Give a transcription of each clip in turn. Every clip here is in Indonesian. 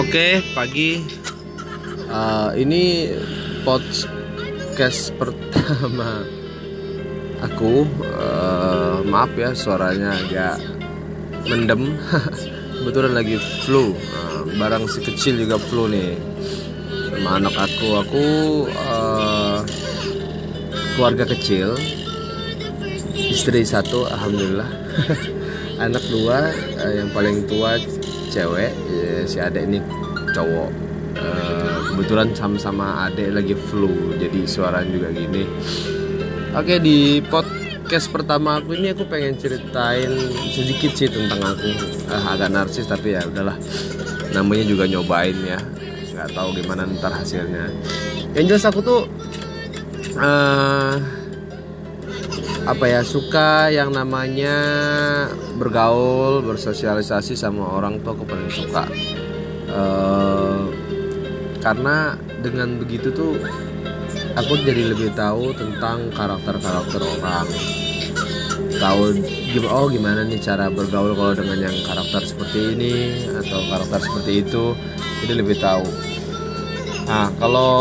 Oke, pagi. Uh, ini podcast pertama aku. Uh, maaf ya, suaranya agak mendem. Kebetulan lagi flu. Uh, barang si kecil juga flu nih. Sama anak aku. Aku uh, keluarga kecil. Istri satu, alhamdulillah. anak dua, yang paling tua cewek ya, si adek ini cowok. Uh, kebetulan sama-sama adek lagi flu jadi suaranya juga gini. Oke di podcast pertama aku ini aku pengen ceritain sedikit sih tentang aku. Uh, agak narsis tapi ya udahlah. Namanya juga nyobain ya. Nggak tahu gimana ntar hasilnya. Yang jelas aku tuh uh, apa ya suka yang namanya bergaul bersosialisasi sama orang tua aku paling suka. Uh, karena dengan begitu tuh aku jadi lebih tahu tentang karakter-karakter orang. Tahu oh gimana nih cara bergaul kalau dengan yang karakter seperti ini atau karakter seperti itu. Jadi lebih tahu. Nah kalau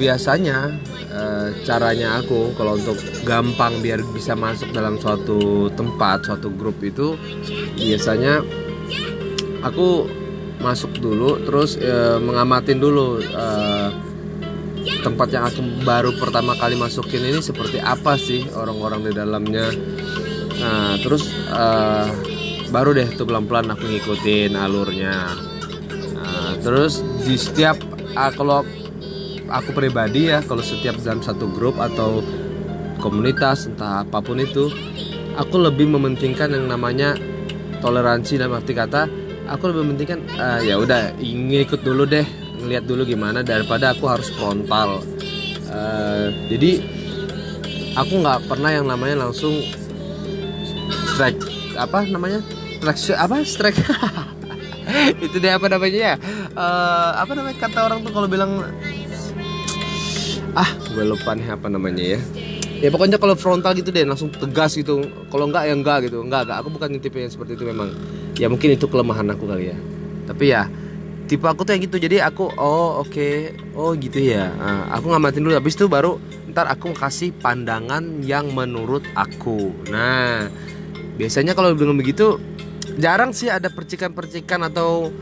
biasanya Eh, caranya aku kalau untuk gampang biar bisa masuk dalam suatu tempat suatu grup itu biasanya aku masuk dulu terus e, mengamatin dulu e, tempat yang aku baru pertama kali masukin ini seperti apa sih orang-orang di dalamnya. Nah terus e, baru deh tuh pelan-pelan aku ngikutin alurnya. Nah, terus di setiap kalau aku pribadi ya kalau setiap dalam satu grup atau komunitas entah apa pun itu aku lebih mementingkan yang namanya toleransi dan arti kata aku lebih mementingkan uh, ya udah ingin ikut dulu deh ngeliat dulu gimana daripada aku harus frontal. Uh, jadi aku nggak pernah yang namanya langsung strike apa namanya? Strike apa? Strike. Itu deh apa namanya ya? Uh, apa namanya kata orang tuh kalau bilang ah. Gue lupa nih apa namanya ya? Ya pokoknya kalau frontal gitu deh langsung tegas gitu. Kalau enggak ya enggak gitu. Enggak enggak. Aku bukan tipe yang seperti itu memang. Ya mungkin itu kelemahan aku kali ya. Tapi ya tipe aku tuh yang gitu. Jadi aku oh oke. Okay. oh gitu ya. Nah, aku ngamatin dulu. Habis itu baru ntar aku kasih pandangan yang menurut aku. Nah biasanya kalau dengan begitu jarang sih ada percikan-percikan atau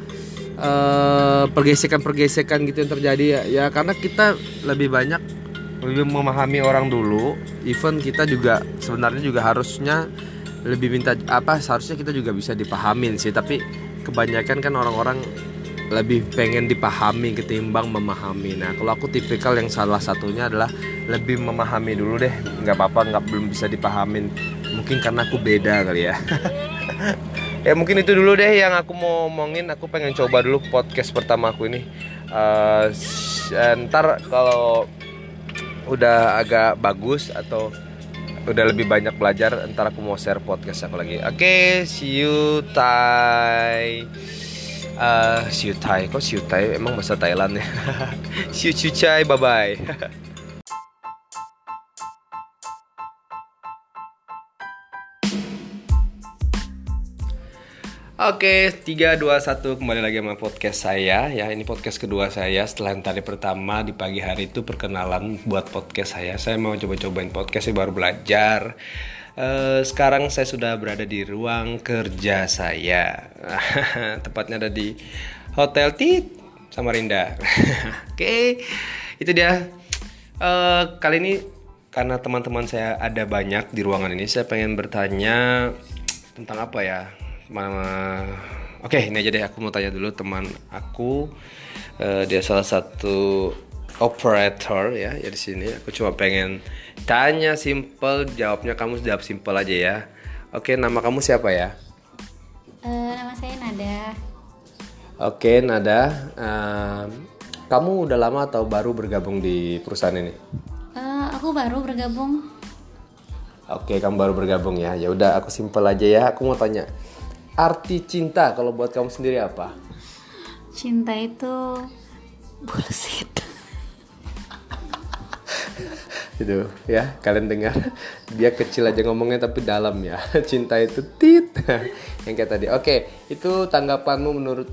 pergesekan-pergesekan gitu yang terjadi ya, ya karena kita lebih banyak lebih memahami orang dulu. Even kita juga sebenarnya juga harusnya lebih minta apa seharusnya kita juga bisa dipahamin sih tapi kebanyakan kan orang-orang lebih pengen dipahami ketimbang memahami. Nah kalau aku tipikal yang salah satunya adalah lebih memahami dulu deh. Nggak apa-apa nggak belum bisa dipahamin. Mungkin karena aku beda kali ya ya mungkin itu dulu deh yang aku mau omongin. Aku pengen coba dulu podcast pertama aku ini. Uh, ntar kalau udah agak bagus atau udah lebih banyak belajar ntar aku mau share podcast aku lagi. Oke okay, see you Thai. Uh, see you Thai. Kok see you Thai? Emang bahasa Thailand ya? See you Chuchai bye bye Oke, 3 2 1 kembali lagi sama podcast saya ya. Ini podcast kedua saya setelah yang tadi pertama di pagi hari itu perkenalan buat podcast saya. Saya mau coba-cobain podcast saya baru belajar. Uh, sekarang saya sudah berada di ruang kerja saya. Tepatnya ada di Hotel Tit Samarinda. Oke, itu dia. Uh, kali ini karena teman-teman saya ada banyak di ruangan ini, saya pengen bertanya tentang apa ya? Mama Oke, ini aja deh aku mau tanya dulu teman aku. Uh, dia salah satu operator ya, ya di sini. Aku cuma pengen tanya simple, jawabnya kamu jawab simple aja ya. Oke, nama kamu siapa ya? Uh, nama saya Nada. Oke, Nada. Uh, kamu udah lama atau baru bergabung di perusahaan ini? Uh, aku baru bergabung. Oke, kamu baru bergabung ya. Ya udah, aku simple aja ya. Aku mau tanya arti cinta kalau buat kamu sendiri apa? Cinta itu bullshit. itu ya kalian dengar dia kecil aja ngomongnya tapi dalam ya cinta itu tit yang kayak tadi oke itu tanggapanmu menurut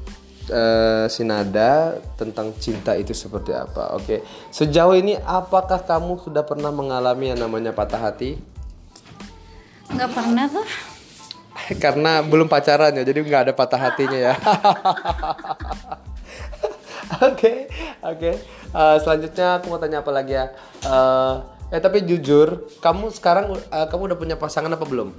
eh, si Nada tentang cinta itu seperti apa. Oke, sejauh ini apakah kamu sudah pernah mengalami yang namanya patah hati? nggak pernah tuh Karena belum pacaran ya, jadi nggak ada patah hatinya ya. Oke, oke. Eh, selanjutnya aku mau tanya apa lagi ya? Eh, eh tapi jujur, kamu sekarang eh, kamu udah punya pasangan apa belum?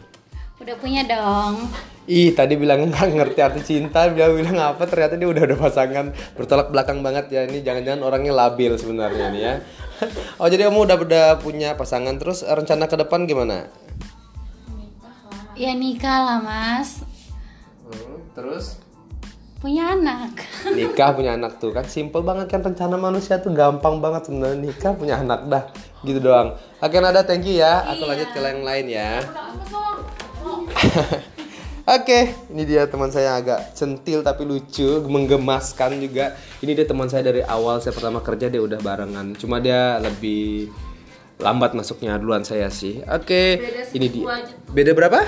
udah punya dong Ih, tadi bilang nggak ngerti arti cinta, dia bilang apa? Ternyata dia udah udah pasangan bertolak belakang banget ya. Ini jangan-jangan orangnya labil sebenarnya nih ya. Oh, jadi kamu udah udah punya pasangan terus rencana ke depan gimana? Ya nikah lah mas Hmm, terus punya anak nikah punya anak tuh kan simple banget kan rencana manusia tuh gampang banget sebenarnya nikah punya anak dah gitu doang. Oke, Nada, thank you ya. Aku lanjut ke yang lain ya. Oke, ini dia teman saya agak centil tapi lucu, menggemaskan juga. Ini dia teman saya dari awal saya pertama kerja dia udah barengan. Cuma dia lebih lambat masuknya duluan saya sih. Oke, ini dia. Beda berapa?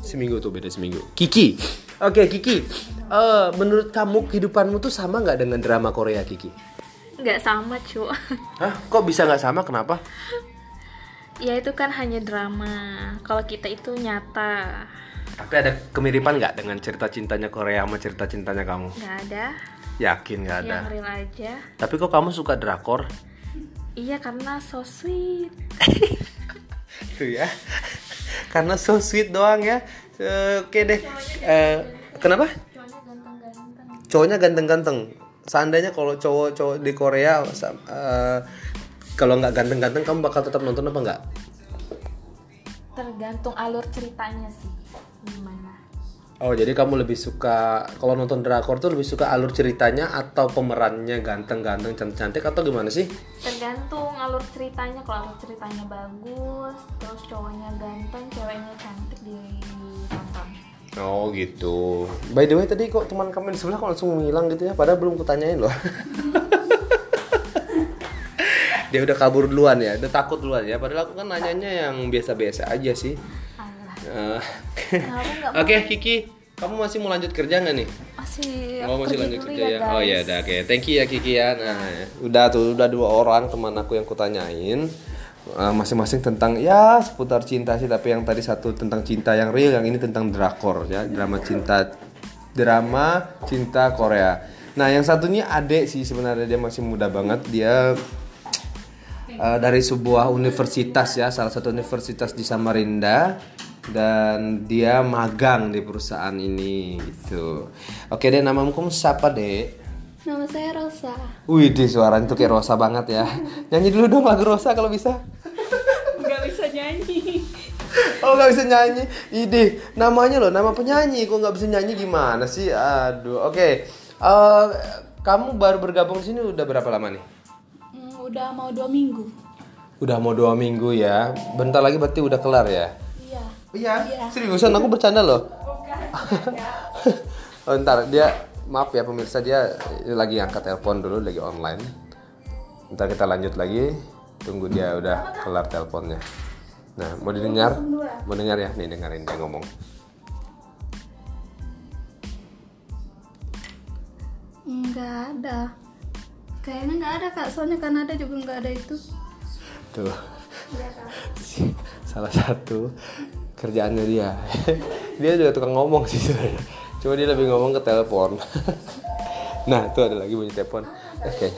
Seminggu tuh beda seminggu. Kiki. Oke, Kiki. Eh, menurut kamu kehidupanmu tuh sama nggak dengan drama Korea, Kiki? nggak sama cu Hah? Kok bisa nggak sama? Kenapa? ya itu kan hanya drama kalau kita itu nyata Tapi ada kemiripan nggak dengan cerita cintanya Korea sama cerita cintanya kamu? nggak ada Yakin nggak ada? yang real aja Tapi kok kamu suka drakor? Iya karena so sweet Tuh ya. Karena so sweet doang ya. Eh, Oke deh. Eh, kenapa? Cowoknya ganteng-ganteng. Seandainya kalau cowok-cowok di Korea eh, kalau nggak ganteng-ganteng kamu bakal tetap nonton apa nggak? tergantung alur ceritanya sih gimana Oh jadi kamu lebih suka kalau nonton drakor tuh lebih suka alur ceritanya atau pemerannya ganteng-ganteng cantik-cantik atau gimana sih? tergantung alur ceritanya kalau alur ceritanya bagus terus cowoknya ganteng ceweknya cantik ditonton Oh gitu. By the way tadi kok teman kamu di sebelah kok langsung menghilang gitu ya? Padahal belum kutanyain loh. Dia udah kabur duluan ya, udah takut duluan ya. Padahal aku kan nanyanya yang biasa-biasa aja sih. Alah, Eh, Oke Kiki, kamu masih mau lanjut kerja nggak nih? masih Oh masih lanjut kerja ya? guys. Oh ya udah oke. Thank you ya Kiki ya. Nah udah tuh udah dua orang teman aku yang kutanyain Eh, masing-masing tentang ya seputar cinta sih tapi yang tadi satu tentang cinta yang real yang ini tentang drakor ya drama cinta drama cinta Korea. Nah yang satunya adek sih sebenarnya dia masih muda banget dia eh, dari sebuah universitas ya salah satu universitas di Samarinda dan dia magang di perusahaan ini gitu. Oke deh namamu kamu siapa deh? nama saya Rosa Wih di suaranya tuh kayak Rosa banget ya. Nyanyi dulu dong lagu Rosa kalau bisa. nggak bisa nyanyi Oh nggak bisa nyanyi. Ide namanya loh nama penyanyi kok nggak bisa nyanyi gimana sih? Aduh. Oke. Eh, kamu baru bergabung di sini udah berapa lama nih? Hmm, udah mau dua minggu Udah mau dua minggu ya. Bentar lagi berarti udah kelar ya. Iya Iya. Seriusan aku bercanda loh. oh, ntar dia maaf ya pemirsa dia lagi angkat telepon dulu lagi online. Ntar kita lanjut lagi. Tunggu dia udah kelar teleponnya. Nah, mau didengar? Mau dengar ya? Nih dengerin dia ngomong. nggak ada kayaknya nggak ada kak soalnya Kanada juga nggak ada itu Tuh. Salah satu kerjaannya dia. dia juga tukang ngomong sih sebenarnya. Cuma dia lebih ngomong ke telepon. nah, tuh ada lagi bunyi telepon. Oke.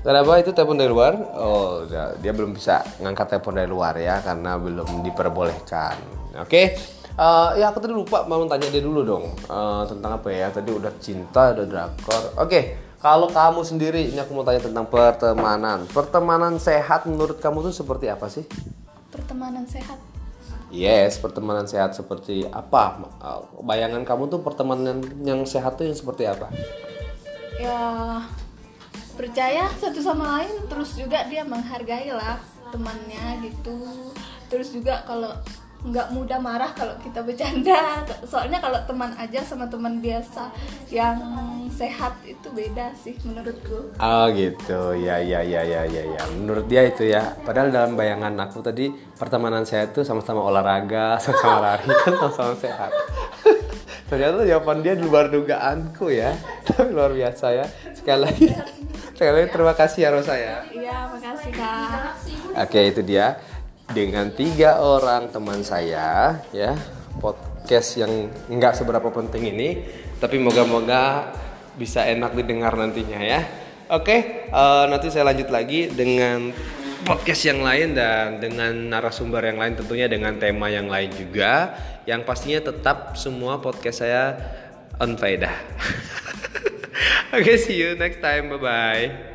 Kenapa itu telepon dari luar? Oh, dia, dia belum bisa ngangkat telepon dari luar ya karena belum diperbolehkan. Oke. Eh, ya aku tadi lupa mau tanya dia dulu dong Eh, tentang apa ya tadi udah cinta udah drakor oke kalau kamu sendiri ini aku mau tanya tentang pertemanan pertemanan sehat menurut kamu tuh seperti apa sih pertemanan sehat yes pertemanan sehat seperti apa? Bayangan kamu tuh pertemanan yang sehat tuh yang seperti apa? Ya percaya satu sama lain terus juga dia menghargai lah temannya gitu. Terus juga kalau nggak mudah marah kalau kita bercanda soalnya kalau teman aja sama teman biasa yang sehat itu beda sih menurutku Oh gitu, ya ya ya ya ya ya. Menurut dia itu ya. Padahal dalam bayangan aku tadi pertemanan sehat tuh sama-sama olahraga, sama-sama lari kan sama-sama sehat. Ternyata jawaban dia di luar dugaanku ya. Tapi luar biasa ya. Sekali lagi, sekali lagi terima kasih ya Rosa ya. Iya, makasih kak. Oke itu dia dengan tiga orang teman saya ya podcast yang nggak seberapa penting ini tapi moga-moga bisa enak didengar nantinya ya. Oke eh, nanti saya lanjut lagi dengan podcast yang lain dan dengan narasumber yang lain tentunya dengan tema yang lain juga yang pastinya tetap semua podcast saya on faedah. Oke see you next time bye bye.